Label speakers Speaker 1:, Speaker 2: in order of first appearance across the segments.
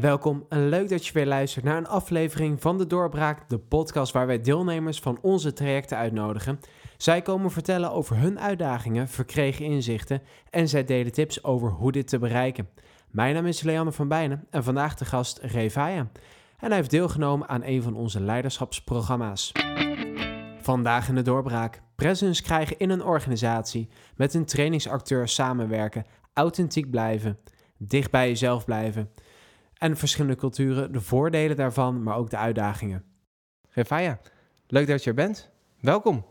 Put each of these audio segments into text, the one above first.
Speaker 1: Welkom en leuk dat je weer luistert naar een aflevering van De Doorbraak, de podcast waar wij deelnemers van onze trajecten uitnodigen. Zij komen vertellen over hun uitdagingen, verkregen inzichten en zij delen tips over hoe dit te bereiken. Mijn naam is Leanne van Bijnen en vandaag de gast Revaya. En hij heeft deelgenomen aan een van onze leiderschapsprogramma's. Vandaag in de doorbraak. Presence krijgen in een organisatie, met een trainingsacteur samenwerken, authentiek blijven, dicht bij jezelf blijven. En verschillende culturen, de voordelen daarvan, maar ook de uitdagingen. Revaya, leuk dat je er bent. Welkom.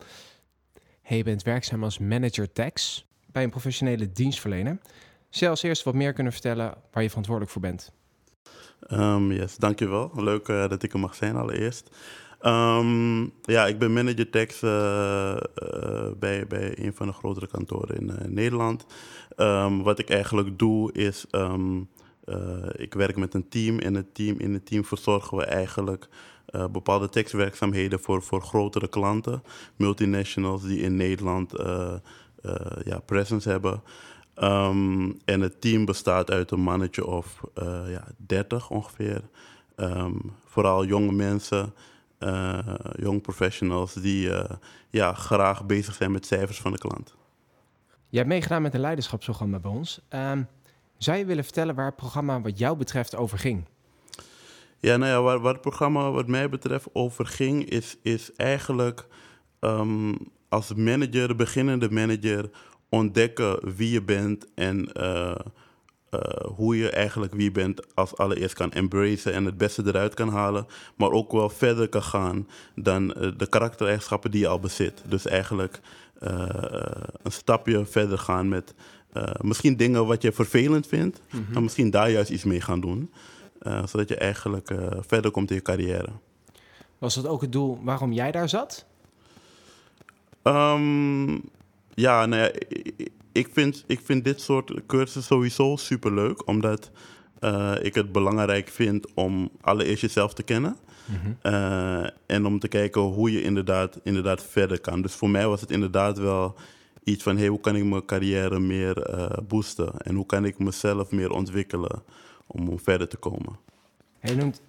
Speaker 1: Hey, je bent werkzaam als manager tax bij een professionele dienstverlener. Zou je als eerst wat meer kunnen vertellen waar je verantwoordelijk voor bent?
Speaker 2: Um, yes, dankjewel. Leuk uh, dat ik er mag zijn allereerst. Um, ja, ik ben manager tax uh, uh, bij, bij een van de grotere kantoren in Nederland. Um, wat ik eigenlijk doe is, ik werk met een team. En het team, in het team verzorgen we eigenlijk bepaalde tekstwerkzaamheden voor, voor grotere klanten. Multinationals die in Nederland ja, presence hebben. Um, en het team bestaat uit een mannetje of ja, 30 ongeveer. Um, vooral jonge mensen, young professionals die ja, graag bezig zijn met cijfers van de klant.
Speaker 1: Je hebt meegedaan met een leiderschapsprogramma bij ons. Um, zou je willen vertellen waar het programma wat jou betreft over ging?
Speaker 2: Ja, nou ja, waar, het programma wat mij betreft over ging, is, is eigenlijk als manager, beginnende manager, ontdekken wie je bent en uh, uh, hoe je eigenlijk wie je bent als allereerst kan embracen en het beste eruit kan halen, maar ook wel verder kan gaan dan uh, de karaktereigenschappen die je al bezit. Dus eigenlijk een stapje verder gaan met misschien dingen wat je vervelend vindt, mm -hmm. en misschien daar juist iets mee gaan doen, zodat je eigenlijk verder komt in je carrière.
Speaker 1: Was dat ook het doel waarom jij daar zat?
Speaker 2: Um, ja, nou ja, ik vind, ik vind dit soort cursussen sowieso superleuk, omdat ik het belangrijk vind om allereerst jezelf te kennen. Mm -hmm. uh, en om te kijken hoe je inderdaad, inderdaad verder kan. Dus voor mij was het inderdaad wel iets van: hey, hoe kan ik mijn carrière meer uh, boosten? En hoe kan ik mezelf meer ontwikkelen om, om verder te komen?
Speaker 1: Je noemt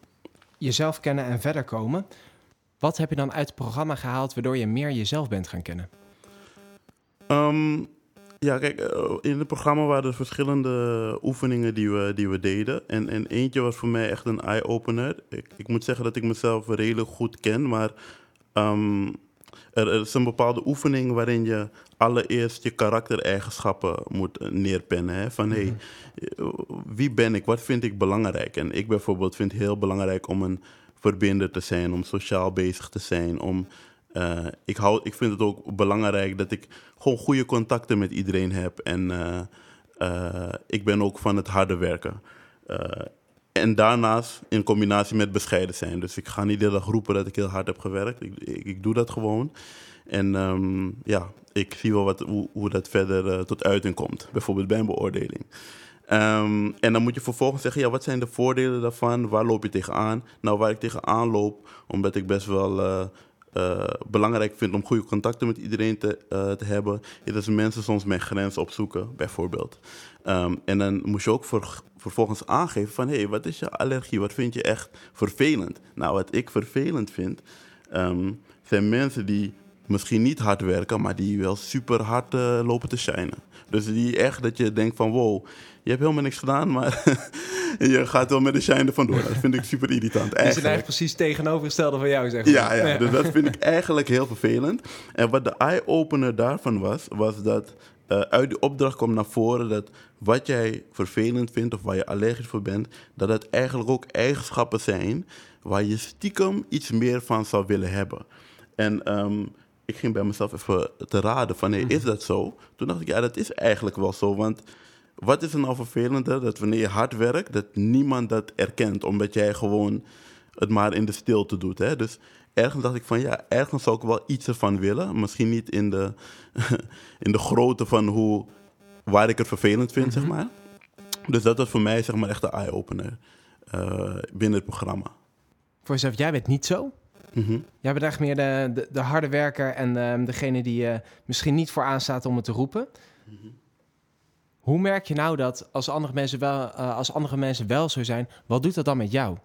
Speaker 1: jezelf kennen en verder komen. Wat heb je dan uit het programma gehaald waardoor je meer jezelf bent gaan kennen?
Speaker 2: Um, ja, kijk, in het programma waren er verschillende oefeningen die we, die we deden. En, en eentje was voor mij echt een eye-opener. Ik, ik moet zeggen dat ik mezelf redelijk goed ken, maar um, er, er is een bepaalde oefening waarin je allereerst je karaktereigenschappen moet neerpennen. Hè? Van hé, hey, wie ben ik? Wat vind ik belangrijk? En ik bijvoorbeeld vind het heel belangrijk om een verbinder te zijn, om sociaal bezig te zijn, om uh, ik, hou, ik vind het ook belangrijk dat ik gewoon goede contacten met iedereen heb. En uh, uh, ik ben ook van het harde werken. En daarnaast in combinatie met bescheiden zijn. Dus ik ga niet de hele dag roepen dat ik heel hard heb gewerkt. Ik, ik, doe dat gewoon. En um, ja, ik zie wel wat, hoe, hoe dat verder tot uiting komt. Bijvoorbeeld bij een beoordeling. Um, en dan moet je vervolgens zeggen, ja, wat zijn de voordelen daarvan? Waar loop je tegenaan? Nou, waar ik tegenaan loop, omdat ik best wel uh, belangrijk vind om goede contacten met iedereen te, uh, te hebben, is dat mensen soms mijn grens opzoeken, bijvoorbeeld. Um, en dan moet je ook vervolgens aangeven van, hé, hey, wat is je allergie? Wat vind je echt vervelend? Nou, wat ik vervelend vind, um, zijn mensen die misschien niet hard werken, maar die wel super hard uh, lopen te shinen. Dus die echt dat je denkt van, wow, je hebt helemaal niks gedaan, maar je gaat wel met de shine vandoor. Dat vind ik super irritant.
Speaker 1: Eigenlijk. Is het eigenlijk precies tegenovergestelde van jou, zeg
Speaker 2: maar. Ja, ja, dus dat vind ik eigenlijk heel vervelend. En wat de eye-opener daarvan was, was dat uh, uit die opdracht komt naar voren dat wat jij vervelend vindt of waar je allergisch voor bent, dat het eigenlijk ook eigenschappen zijn waar je stiekem iets meer van zou willen hebben. En um, ik ging bij mezelf even te raden van, hey, is dat zo? Toen dacht ik, ja, dat is eigenlijk wel zo, want wat is er nou vervelender? Dat wanneer je hard werkt, dat niemand dat erkent. Omdat jij gewoon het maar in de stilte doet. Hè? Dus ergens dacht ik van ja, ergens zou ik wel iets ervan willen. Misschien niet in de, in de grootte van hoe, waar ik het vervelend vind, zeg maar. Dus dat was voor mij zeg maar echt de eye-opener uh, binnen het programma.
Speaker 1: Voor jezelf, jij bent niet zo? Mm-hmm. Jij bent echt meer de, de, de harde werker en uh, degene die uh, misschien niet voor aanstaat om het te roepen. Hoe merk je nou dat als andere mensen wel, uh, als andere mensen wel zo zijn, wat doet dat dan met jou?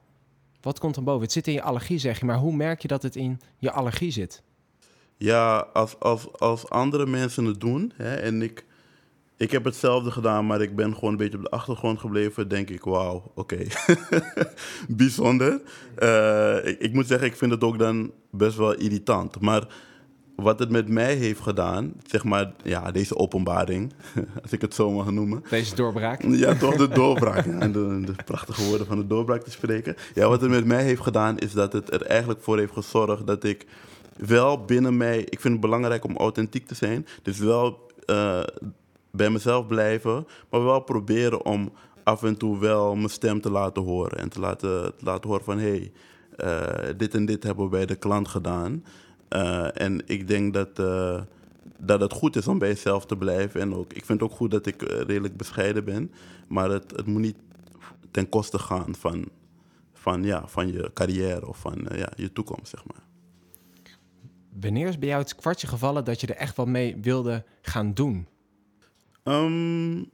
Speaker 1: Wat komt er boven? Het zit in je allergie, zeg je, maar hoe merk je dat het in je allergie zit?
Speaker 2: Ja, als, als, als andere mensen het doen hè, en ik, ik heb hetzelfde gedaan, maar ik ben gewoon een beetje op de achtergrond gebleven, denk ik, wauw, oké, bijzonder. Uh, ik, ik moet zeggen, ik vind het ook dan best wel irritant. Maar wat het met mij heeft gedaan, zeg maar, ja, deze openbaring, als ik het zo mag noemen.
Speaker 1: Deze doorbraak.
Speaker 2: Ja, toch de doorbraak. en de, de, prachtige woorden van de doorbraak te spreken. Ja, wat het met mij heeft gedaan, is dat het er eigenlijk voor heeft gezorgd dat ik wel binnen mij, ik vind het belangrijk om authentiek te zijn, dus wel uh, bij mezelf blijven, maar wel proberen om af en toe wel mijn stem te laten horen. En te laten, te laten horen van, hé, hey, uh, dit en dit hebben we bij de klant gedaan. Uh, en ik denk dat, uh, dat het goed is om bij jezelf te blijven. En ook, ik vind het ook goed dat ik redelijk bescheiden ben. Maar het, het moet niet ten koste gaan van, van, ja, van je carrière of van ja, je toekomst, zeg maar.
Speaker 1: Wanneer is bij jou het kwartje gevallen dat je er echt wat mee wilde gaan doen?
Speaker 2: Um,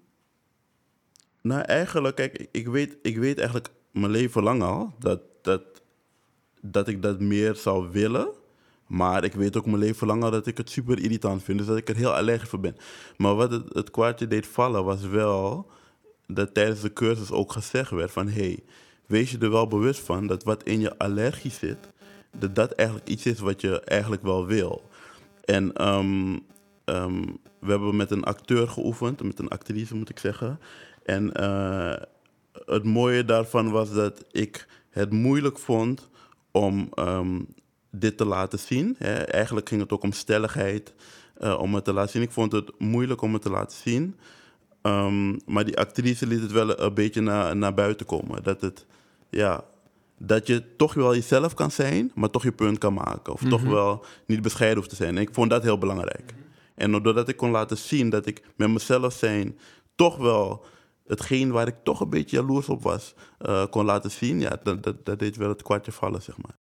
Speaker 2: nou, eigenlijk, kijk, ik weet, ik weet eigenlijk mijn leven lang al dat, dat, dat ik dat meer zou willen. Maar ik weet ook mijn leven lang al dat ik het super irritant vind. Dus dat ik er heel allergisch voor ben. Maar wat het, het kwartje deed vallen was wel dat tijdens de cursus ook gezegd werd van... hey, wees je er wel bewust van dat wat in je allergie zit... dat dat eigenlijk iets is wat je eigenlijk wel wil. En um, um, we hebben met een acteur geoefend, met een actrice moet ik zeggen. En uh, het mooie daarvan was dat ik het moeilijk vond om um, dit te laten zien. Hè. Eigenlijk ging het ook om stelligheid, uh, om het te laten zien. Ik vond het moeilijk om het te laten zien. Um, maar die actrice liet het wel een beetje naar, naar buiten komen. Dat, het, ja, dat je toch wel jezelf kan zijn, maar toch je punt kan maken. Of mm -hmm. toch wel niet bescheiden hoeft te zijn. En ik vond dat heel belangrijk. Mm -hmm. En doordat ik kon laten zien dat ik met mezelf zijn toch wel hetgeen waar ik toch een beetje jaloers op was, uh, kon laten zien, ja, dat, dat, dat deed wel het kwartje vallen, zeg maar.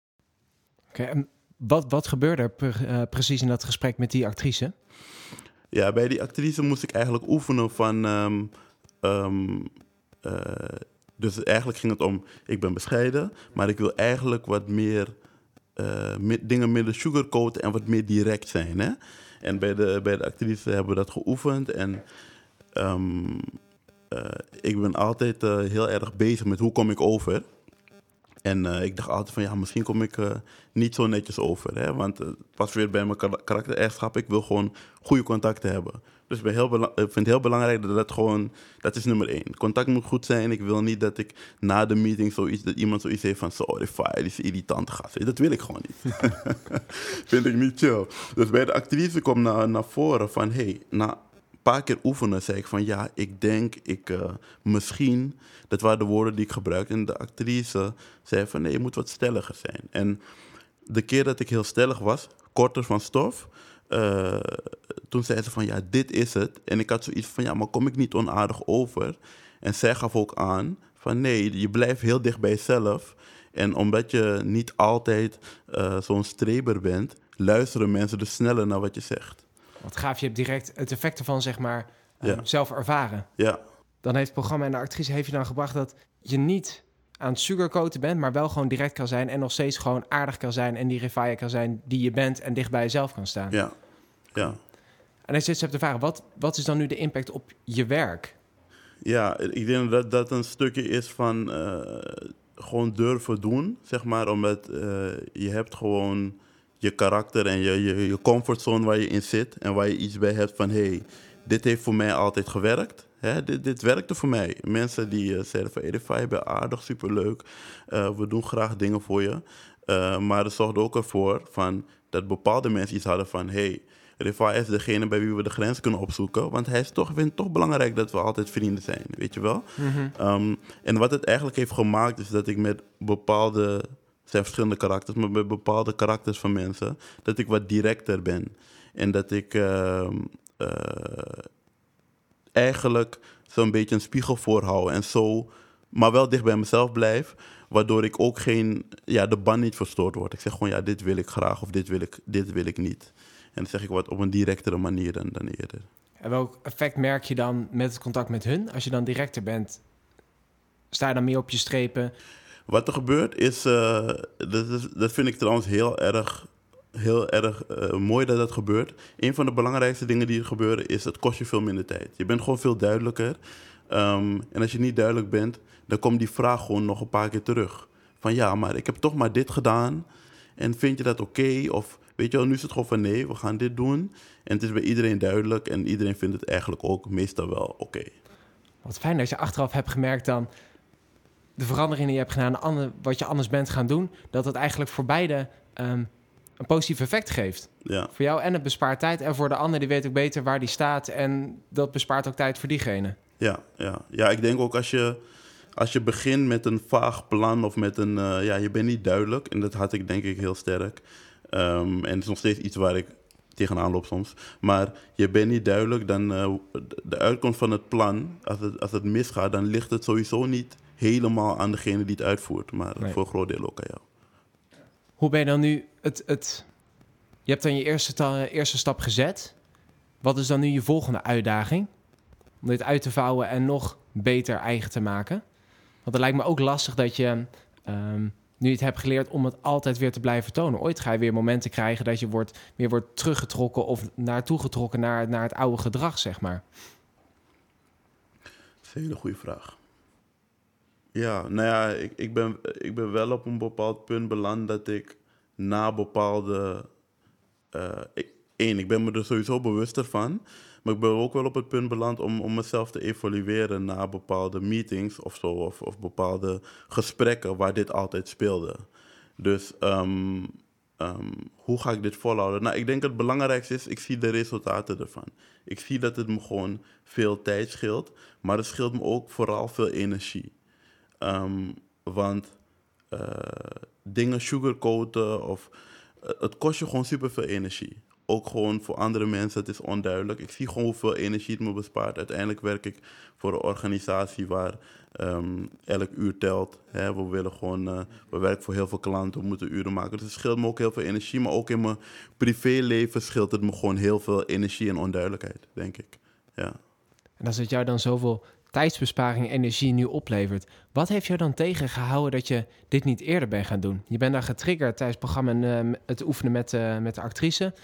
Speaker 1: Okay, en wat, wat gebeurde er uh, precies in dat gesprek met die actrice?
Speaker 2: Ja, bij die actrice moest ik eigenlijk oefenen van. Um, um, uh, dus eigenlijk ging het om, ik ben bescheiden, maar ik wil eigenlijk wat meer dingen minder sugarcoaten en wat meer direct zijn. Hè? En bij de, bij de actrice hebben we dat geoefend. En uh, ik ben altijd heel erg bezig met hoe kom ik over. En uh, ik dacht altijd van ja, misschien kom ik niet zo netjes over. Hè? Want was weer bij mijn karaktereigenschap. Ik wil gewoon goede contacten hebben. Dus ik, heel vind het heel belangrijk dat dat gewoon, dat is nummer één. Contact moet goed zijn. Ik wil niet dat ik na de meeting zoiets, dat iemand zoiets heeft van, sorry, fire, is irritant gast. Dat wil ik gewoon niet. vind ik niet chill. Dus bij de actrice komt naar, naar voren van, hey, na paar keer oefenen zei ik van, ja, ik denk, ik, uh, misschien, dat waren de woorden die ik gebruikte. En de actrice zei van, nee, je moet wat stelliger zijn. En de keer dat ik heel stellig was, korter van stof, uh, toen zei ze van ja, dit is het. En ik had zoiets van ja, maar kom ik niet onaardig over? En zij gaf ook aan van nee, je blijft heel dicht bij jezelf. En omdat je niet altijd uh, zo'n streber bent, luisteren mensen dus sneller naar wat je zegt.
Speaker 1: Wat gaaf, je hebt direct het effect ervan zeg maar ja. zelf ervaren.
Speaker 2: Ja.
Speaker 1: Dan heeft het programma en de actrice heeft je dan gebracht dat je niet aan het sugarcoaten bent, maar wel gewoon direct kan zijn en nog steeds gewoon aardig kan zijn en die rivaya kan zijn die je bent en dicht bij jezelf kan staan.
Speaker 2: Ja, ja.
Speaker 1: En als je het hebt te vragen, wat, wat is dan nu de impact op je werk?
Speaker 2: Ja, ik denk dat dat een stukje is van uh, gewoon durven doen, zeg maar. Omdat uh, je hebt gewoon je karakter en je, je, je comfortzone waar je in zit. En waar je iets bij hebt van, hé, hey, dit heeft voor mij altijd gewerkt. Hè, dit, dit werkte voor mij. Mensen die uh, zeiden van, Edify, je bent aardig, superleuk. we doen graag dingen voor je. maar er zorgde ook ervoor van, dat bepaalde mensen iets hadden van, hey, Rifai is degene bij wie we de grens kunnen opzoeken. Want hij is toch, vindt het toch belangrijk dat we altijd vrienden zijn, weet je wel? Mm -hmm. um, en wat het eigenlijk heeft gemaakt, is dat ik met bepaalde, het zijn verschillende karakters, maar met bepaalde karakters van mensen, dat ik wat directer ben. En dat ik uh, uh, eigenlijk zo'n beetje een spiegel voorhoud en zo, maar wel dicht bij mezelf blijf. Waardoor ik ook geen, ja, de band niet verstoord wordt. Ik zeg gewoon, ja, dit wil ik graag of dit wil ik, dit wil ik niet. En dan zeg ik wat op een directere manier dan, dan eerder.
Speaker 1: En welk effect merk je dan met het contact met hun? Als je dan directer bent, sta je dan meer op je strepen?
Speaker 2: Wat er gebeurt is, uh, dat, is dat vind ik trouwens heel erg, heel erg uh, mooi dat dat gebeurt. Een van de belangrijkste dingen die er gebeuren is, het kost je veel minder tijd. Je bent gewoon veel duidelijker. Um, en als je niet duidelijk bent, dan komt die vraag gewoon nog een paar keer terug. Van ja, maar ik heb toch maar dit gedaan. En vind je dat oké? Of weet je wel, nu is het gewoon van nee, we gaan dit doen. En het is bij iedereen duidelijk en iedereen vindt het eigenlijk ook meestal wel oké.
Speaker 1: Wat fijn dat je achteraf hebt gemerkt dan de veranderingen die je hebt gedaan, wat je anders bent gaan doen, dat het eigenlijk voor beide um, een positief effect geeft.
Speaker 2: Ja.
Speaker 1: Voor jou en het bespaart tijd. En voor de ander, die weet ook beter waar die staat. En dat bespaart ook tijd voor diegene.
Speaker 2: Ja, ja. ja ik denk ook als je, als je begint met een vaag plan of met een... Uh, ja, je bent niet duidelijk. En dat had ik denk ik heel sterk. Um, en het is nog steeds iets waar ik tegenaan loop soms. Maar je bent niet duidelijk, dan uh, de uitkomst van het plan, als het, als het misgaat, dan ligt het sowieso niet helemaal aan degene die het uitvoert, maar nee. voor een groot deel ook aan jou.
Speaker 1: Hoe ben je dan nu het. het je hebt dan je eerste, eerste stap gezet. Wat is dan nu je volgende uitdaging? Om dit uit te vouwen en nog beter eigen te maken. Want het lijkt me ook lastig dat je. Um, nu het hebt geleerd om het altijd weer te blijven tonen. Ooit ga je weer momenten krijgen dat je wordt, weer wordt teruggetrokken of naartoe getrokken naar, naar het oude gedrag, zeg maar.
Speaker 2: Dat is een hele goede vraag. Ja, nou ja, ik, ik, ben, ik ben wel op een bepaald punt beland dat ik na bepaalde. Uh, ik, één, ik ben me er sowieso bewuster van. Maar ik ben ook wel op het punt beland om, om mezelf te evalueren na bepaalde meetings of zo. Of, of bepaalde gesprekken waar dit altijd speelde. Dus um, um, hoe ga ik dit volhouden? Nou, ik denk het belangrijkste is, ik zie de resultaten ervan. Ik zie dat het me gewoon veel tijd scheelt. Maar het scheelt me ook vooral veel energie. Um, want uh, dingen sugarcoaten of... Uh, het kost je gewoon superveel energie ook gewoon voor andere mensen, het is onduidelijk. Ik zie gewoon hoeveel energie het me bespaart. Uiteindelijk werk ik voor een organisatie waar um, elk uur telt. Hè. We willen gewoon, uh, we werken voor heel veel klanten, we moeten uren maken. Dus het scheelt me ook heel veel energie. Maar ook in mijn privéleven scheelt het me gewoon heel veel energie en onduidelijkheid, denk ik. Ja.
Speaker 1: En als het jou dan zoveel tijdsbesparing en energie nu oplevert. Wat heeft jou dan tegengehouden dat je dit niet eerder bent gaan doen? Je bent daar getriggerd tijdens het programma uh, het oefenen met, uh, met de actrice.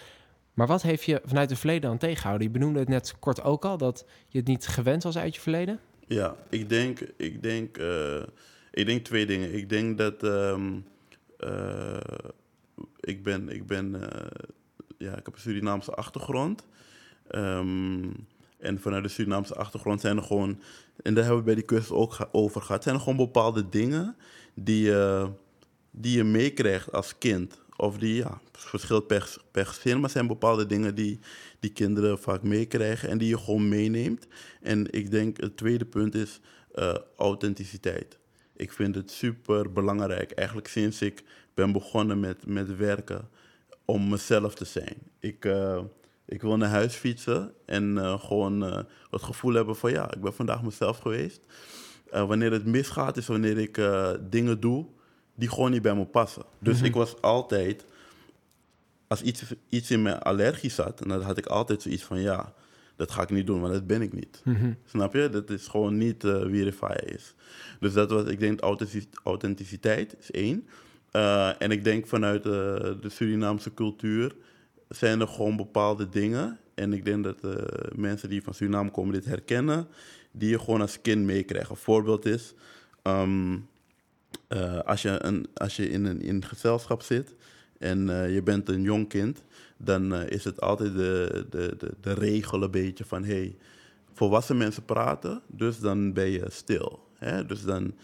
Speaker 1: Maar wat heeft je vanuit het verleden dan tegengehouden? Je benoemde het net kort ook al, dat je het niet gewend was uit je verleden.
Speaker 2: Ja, ik denk, ik denk, uh, ik denk twee dingen. Ik denk dat um, uh, ik ben, ik ben, ja, ik heb een Surinaamse achtergrond. Um, en vanuit de Surinaamse achtergrond zijn er gewoon, en daar hebben we bij die cursus ook over gehad, zijn er gewoon bepaalde dingen die, die je meekrijgt als kind. Of die, ja, verschilt per, per gezin, maar zijn bepaalde dingen die, die kinderen vaak meekrijgen en die je gewoon meeneemt. En ik denk het tweede punt is uh, authenticiteit. Ik vind het super belangrijk, eigenlijk sinds ik ben begonnen met, met werken, om mezelf te zijn. Ik, uh, ik wil naar huis fietsen en uh, gewoon uh, het gevoel hebben van ja, ik ben vandaag mezelf geweest. Uh, wanneer het misgaat is wanneer ik dingen doe die gewoon niet bij me passen. Dus mm-hmm. ik was altijd, als iets, iets in mijn allergie zat, dan had ik altijd zoiets van ja, dat ga ik niet doen, want dat ben ik niet.
Speaker 1: Mm-hmm.
Speaker 2: Snap je? Dat is gewoon niet wie Rifai is. Dus dat was, ik denk, authenticiteit is één. en ik denk vanuit de Surinaamse cultuur zijn er gewoon bepaalde dingen. En ik denk dat uh, mensen die van Suriname komen dit herkennen. Die je gewoon als kind meekrijgt. Een voorbeeld is. Um, uh, als, je een, als je in een, in een gezelschap zit. En uh, je bent een jong kind. Dan is het altijd de, de, de, de regel een beetje van. Hey, volwassen mensen praten. Dus dan ben je stil. Hè? Dus dan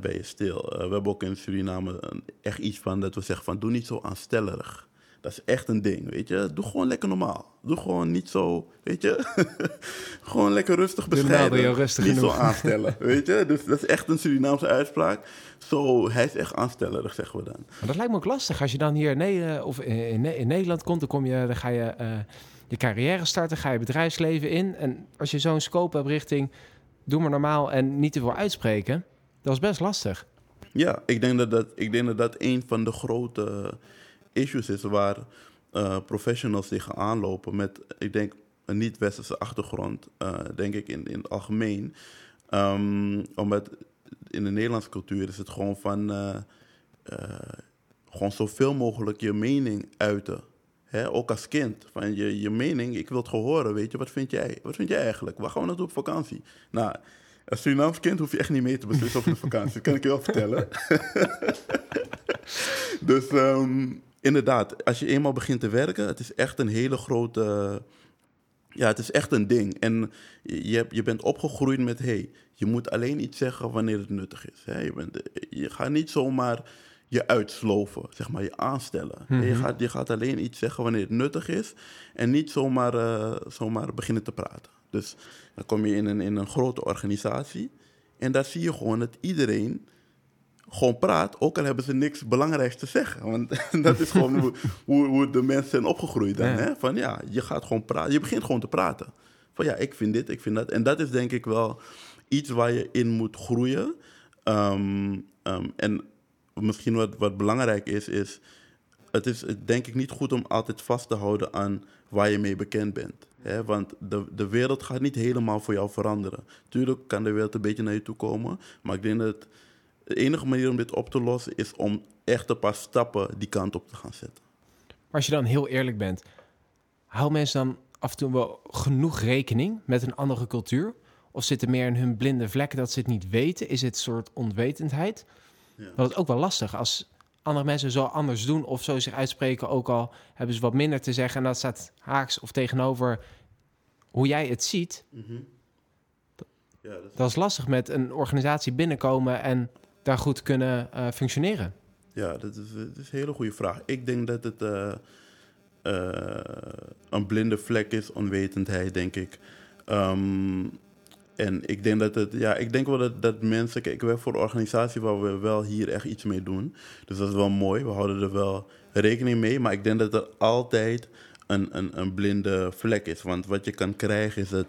Speaker 2: ben je stil. we hebben ook in Suriname echt iets van dat we zeggen van. Doe niet zo aanstellerig. Dat is echt een ding, weet je. Doe gewoon lekker normaal. Doe gewoon niet zo, weet je. gewoon lekker rustig bescheiden.
Speaker 1: Je rustig
Speaker 2: niet
Speaker 1: genoeg.
Speaker 2: zo aanstellen, weet je. Dus dat is echt een Surinaamse uitspraak. Zo, hij is echt aanstellerig, zeggen we dan.
Speaker 1: Maar dat lijkt me ook lastig. Als je dan hier in, of in, in Nederland komt, dan, kom je, dan ga je uh, je carrière starten, ga je bedrijfsleven in. En als je zo'n scope hebt richting, doe maar normaal en niet te veel uitspreken. Dat is best lastig.
Speaker 2: Ja, ik denk dat dat, ik denk dat, dat een van de grote issues is waar uh, professionals tegen aanlopen met, ik denk, een niet-westerse achtergrond, uh, denk ik in, in het algemeen. Um, omdat in de Nederlandse cultuur is het gewoon van uh, gewoon zoveel mogelijk je mening uiten. Hè? Ook als kind. Van je, je mening, ik wil het horen, weet je, wat vind jij? Wat vind jij eigenlijk? Waar gaan we naartoe op vakantie? Nou, als Surinaams kind hoef je echt niet mee te beslissen over de vakantie. dat kan ik je wel vertellen. dus um, inderdaad, als je eenmaal begint te werken, het is echt een hele grote. Ja, het is echt een ding. En je, je bent opgegroeid met: hey, je moet alleen iets zeggen wanneer het nuttig is. Hè? Je, bent, je gaat niet zomaar je uitsloven, zeg maar, je aanstellen. je, mhm. gaat, je gaat alleen iets zeggen wanneer het nuttig is en niet zomaar, uh, zomaar beginnen te praten. Dus dan kom je in een, in een grote organisatie en daar zie je gewoon dat iedereen gewoon praat, ook al hebben ze niks belangrijks te zeggen. Want dat is gewoon hoe, hoe, hoe, de mensen zijn opgegroeid dan. Hè? Van ja, je gaat gewoon praten, je begint gewoon te praten. Van ja, ik vind dit, ik vind dat. En dat is denk ik wel iets waar je in moet groeien. Ehm, ehm, en misschien wat, wat belangrijk is, is... Het is denk ik niet goed om altijd vast te houden aan waar je mee bekend bent. Hè? Want de, de wereld gaat niet helemaal voor jou veranderen. Tuurlijk kan de wereld een beetje naar je toe komen. Maar ik denk dat de enige manier om dit op te lossen is om echt een paar stappen die kant op te gaan zetten.
Speaker 1: Maar als je dan heel eerlijk bent, houden mensen dan af en toe wel genoeg rekening met een andere cultuur? Of zitten meer in hun blinde vlekken dat ze het niet weten? Is het een soort onwetendheid? Ja. Dat is ook wel lastig als andere mensen zo anders doen of zo zich uitspreken, ook al hebben ze wat minder te zeggen. En dat staat haaks of tegenover hoe jij het ziet. Mhm. ja, dat, is... dat, is... lastig met een organisatie binnenkomen en daar goed kunnen uh, functioneren.
Speaker 2: Ja, dat is, een hele goede vraag. Ik denk dat het uh, uh, een blinde vlek is, onwetendheid, denk ik. Um, en ik denk dat het, ja, ik denk wel dat, dat mensen, ik werk voor een organisatie waar we wel hier echt iets mee doen. Dus dat is wel mooi. We houden er wel rekening mee. Maar ik denk dat er altijd een, een, een blinde vlek is. Want wat je kan krijgen is dat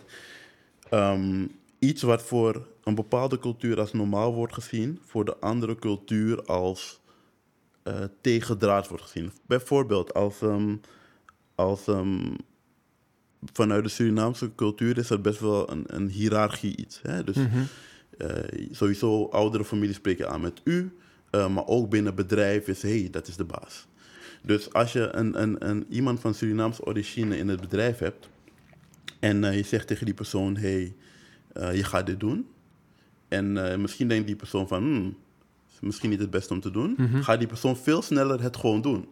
Speaker 2: um, iets wat voor een bepaalde cultuur als normaal wordt gezien, voor de andere cultuur als uh, tegendraad wordt gezien. Bijvoorbeeld als, um, als um, vanuit de Surinaamse cultuur is er best wel een, een hiërarchie iets. Hè? Dus mm sowieso oudere families spreken aan met u, uh, maar ook binnen bedrijf is hey, dat is de baas. Dus als je een, een, een, iemand van Surinaamse origine in het bedrijf hebt en je zegt tegen die persoon, hey, je gaat dit doen. En misschien denkt die persoon van, hmm, is misschien niet het beste om te doen. Mm -hmm. Gaat die persoon veel sneller het gewoon doen.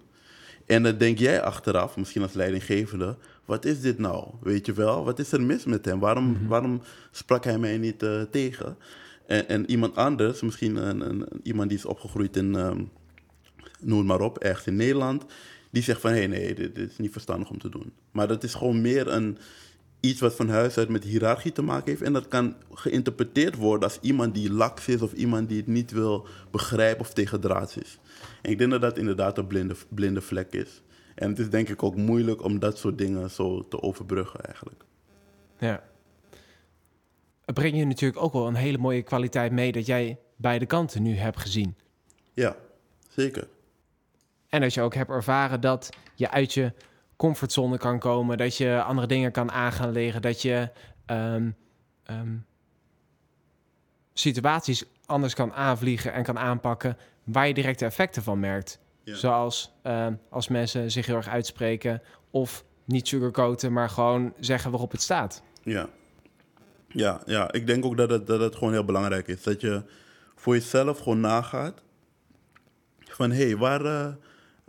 Speaker 2: En dan denk jij achteraf, misschien als leidinggevende, wat is dit nou? Weet je wel, wat is er mis met hem? Waarom, mhm. waarom sprak hij mij niet uh, tegen? En, en, iemand anders, misschien een, een, iemand die is opgegroeid in, um, noem maar op, ergens in Nederland, die zegt van hé, hey, nee, dit, dit, is niet verstandig om te doen. Maar dat is gewoon meer een, iets wat van huis uit met hiërarchie te maken heeft. En dat kan geïnterpreteerd worden als iemand die laks is of iemand die het niet wil begrijpen of tegen draad is. En ik denk dat dat inderdaad een blinde, blinde vlek is. En het is denk ik ook moeilijk om dat soort dingen zo te overbruggen eigenlijk.
Speaker 1: Ja. Het brengt je natuurlijk ook wel een hele mooie kwaliteit mee dat jij beide kanten nu hebt gezien.
Speaker 2: Ja, zeker.
Speaker 1: En dat je ook hebt ervaren dat je uit je comfortzone kan komen, dat je andere dingen kan aangaan leren, dat je um, um, situaties anders kan aanvliegen en kan aanpakken waar je directe effecten van merkt. Zoals uh, als mensen zich heel erg uitspreken of niet sugarcoaten, maar gewoon zeggen waarop het staat.
Speaker 2: Ja, ja, ja. ik denk ook dat het, dat het gewoon heel belangrijk is. Dat je voor jezelf gewoon nagaat van hé, hey, waar, uh,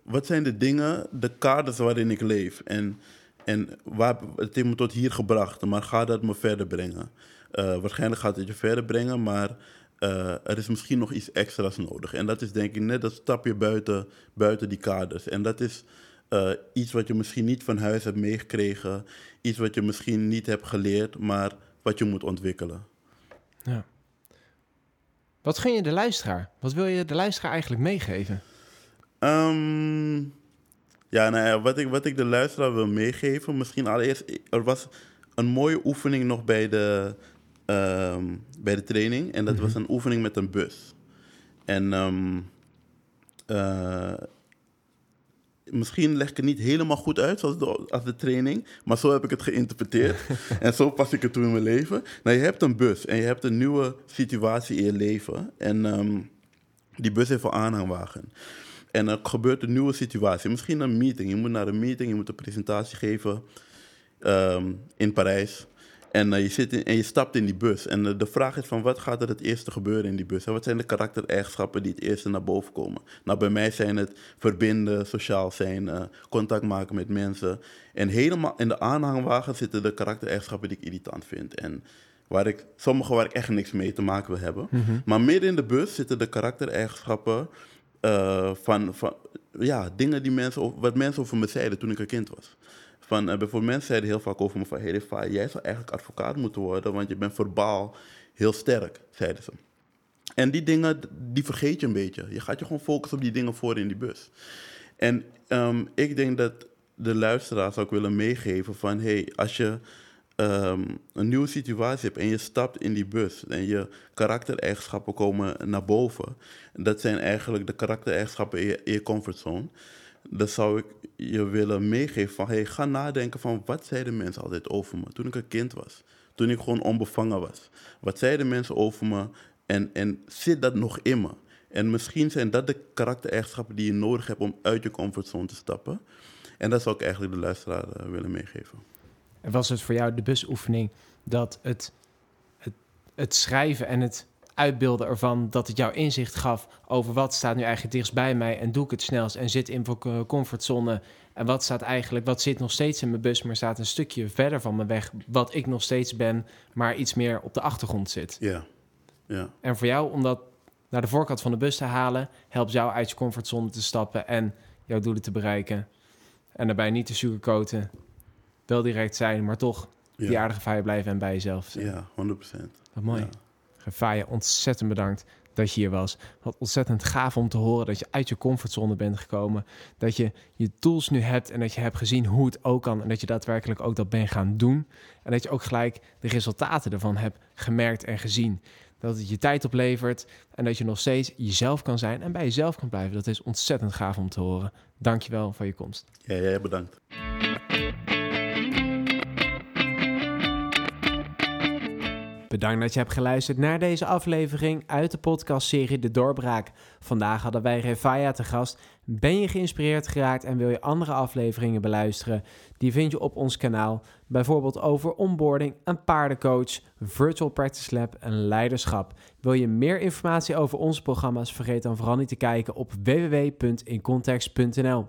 Speaker 2: wat zijn de dingen, de kaders waarin ik leef? En, en waar, het heeft me tot hier gebracht, maar gaat dat me verder brengen? Uh, waarschijnlijk gaat het je verder brengen, maar uh, er is misschien nog iets extra's nodig. En dat is denk ik net dat stapje buiten, buiten die kaders. En dat is uh, iets wat je misschien niet van huis hebt meegekregen. Iets wat je misschien niet hebt geleerd, maar wat je moet ontwikkelen.
Speaker 1: Ja. Wat gun je de luisteraar? Wat wil je de luisteraar eigenlijk meegeven?
Speaker 2: Um, ja, nou ja, wat ik, wat ik de luisteraar wil meegeven, misschien allereerst, er was een mooie oefening nog bij de, um, bij de training. En dat was mhm. een oefening met een bus. En um, uh, misschien leg ik het niet helemaal goed uit zoals de, als de training, maar zo heb ik het geïnterpreteerd. en zo pas ik het toe in mijn leven. Nou, je hebt een bus en je hebt een nieuwe situatie in je leven. En ehm, die bus heeft een aanhangwagen. En er gebeurt een nieuwe situatie. Misschien een meeting. Je moet naar een meeting, je moet een presentatie geven ehm, in Parijs. En, uh, je zit in, en je stapt in die bus. En uh, de vraag is van wat gaat er het eerste gebeuren in die bus? En wat zijn de karaktereigenschappen die het eerste naar boven komen? Nou, bij mij zijn het verbinden, sociaal zijn, uh, contact maken met mensen. En helemaal in de aanhangwagen zitten de karaktereigenschappen die ik irritant vind. En waar ik, sommige waar ik echt niks mee te maken wil hebben.
Speaker 1: Mhm.
Speaker 2: Maar midden in de bus zitten de karaktereigenschappen van, van ja, dingen die mensen, wat mensen over me zeiden toen ik een kind was. Van, uh, bijvoorbeeld mensen zeiden heel vaak over me van... Hey, Refa, jij zou eigenlijk advocaat moeten worden... want je bent verbaal heel sterk, zeiden ze. En die dingen, die vergeet je een beetje. Je gaat je gewoon focussen op die dingen voor in die bus. En um, ik denk dat de luisteraars ook willen meegeven van... hey, als je um, een nieuwe situatie hebt en je stapt in die bus... en je karaktereigenschappen komen naar boven... dat zijn eigenlijk de karaktereigenschappen in je, comfortzone dan zou ik je willen meegeven van... Hey, ga nadenken van wat zeiden mensen altijd over me toen ik een kind was. Toen ik gewoon onbevangen was. Wat zeiden mensen over me en, en zit dat nog in me? En misschien zijn dat de karaktereigenschappen die je nodig hebt om uit je comfortzone te stappen. En dat zou ik eigenlijk de luisteraar uh, willen meegeven.
Speaker 1: En was het voor jou de busoefening dat het, het, het schrijven en het uitbeelden ervan dat het jouw inzicht gaf over wat staat nu eigenlijk dichtst bij mij en doe ik het snelst en zit in mijn comfortzone en wat staat eigenlijk, wat zit nog steeds in mijn bus, maar staat een stukje verder van me weg, wat ik nog steeds ben, maar iets meer op de achtergrond zit.
Speaker 2: Ja, ja.
Speaker 1: En voor jou om dat naar de voorkant van de bus te halen, helpt jou uit je comfortzone te stappen en jouw doelen te bereiken. En daarbij niet te sugarcoaten, wel direct zijn, maar toch
Speaker 2: ja.
Speaker 1: die aardige fijn blijven en bij jezelf zijn.
Speaker 2: Ja, 100%.
Speaker 1: Wat mooi.
Speaker 2: Ja.
Speaker 1: Ontzettend bedankt dat je hier was. Wat ontzettend gaaf om te horen dat je uit je comfortzone bent gekomen. Dat je je tools nu hebt en dat je hebt gezien hoe het ook kan. En dat je daadwerkelijk ook dat bent gaan doen. En dat je ook gelijk de resultaten ervan hebt gemerkt en gezien. Dat het je tijd oplevert en dat je nog steeds jezelf kan zijn en bij jezelf kan blijven. Dat is ontzettend gaaf om te horen. Dank je wel voor je komst.
Speaker 2: Ja, jij bedankt.
Speaker 1: Bedankt dat je hebt geluisterd naar deze aflevering uit de podcastserie De Doorbraak. Vandaag hadden wij Refaya te gast. Ben je geïnspireerd geraakt en wil je andere afleveringen beluisteren? Die vind je op ons kanaal. Bijvoorbeeld over onboarding, een paardencoach, virtual practice lab en leiderschap. Wil je meer informatie over onze programma's? Vergeet dan vooral niet te kijken op www.incontext.nl.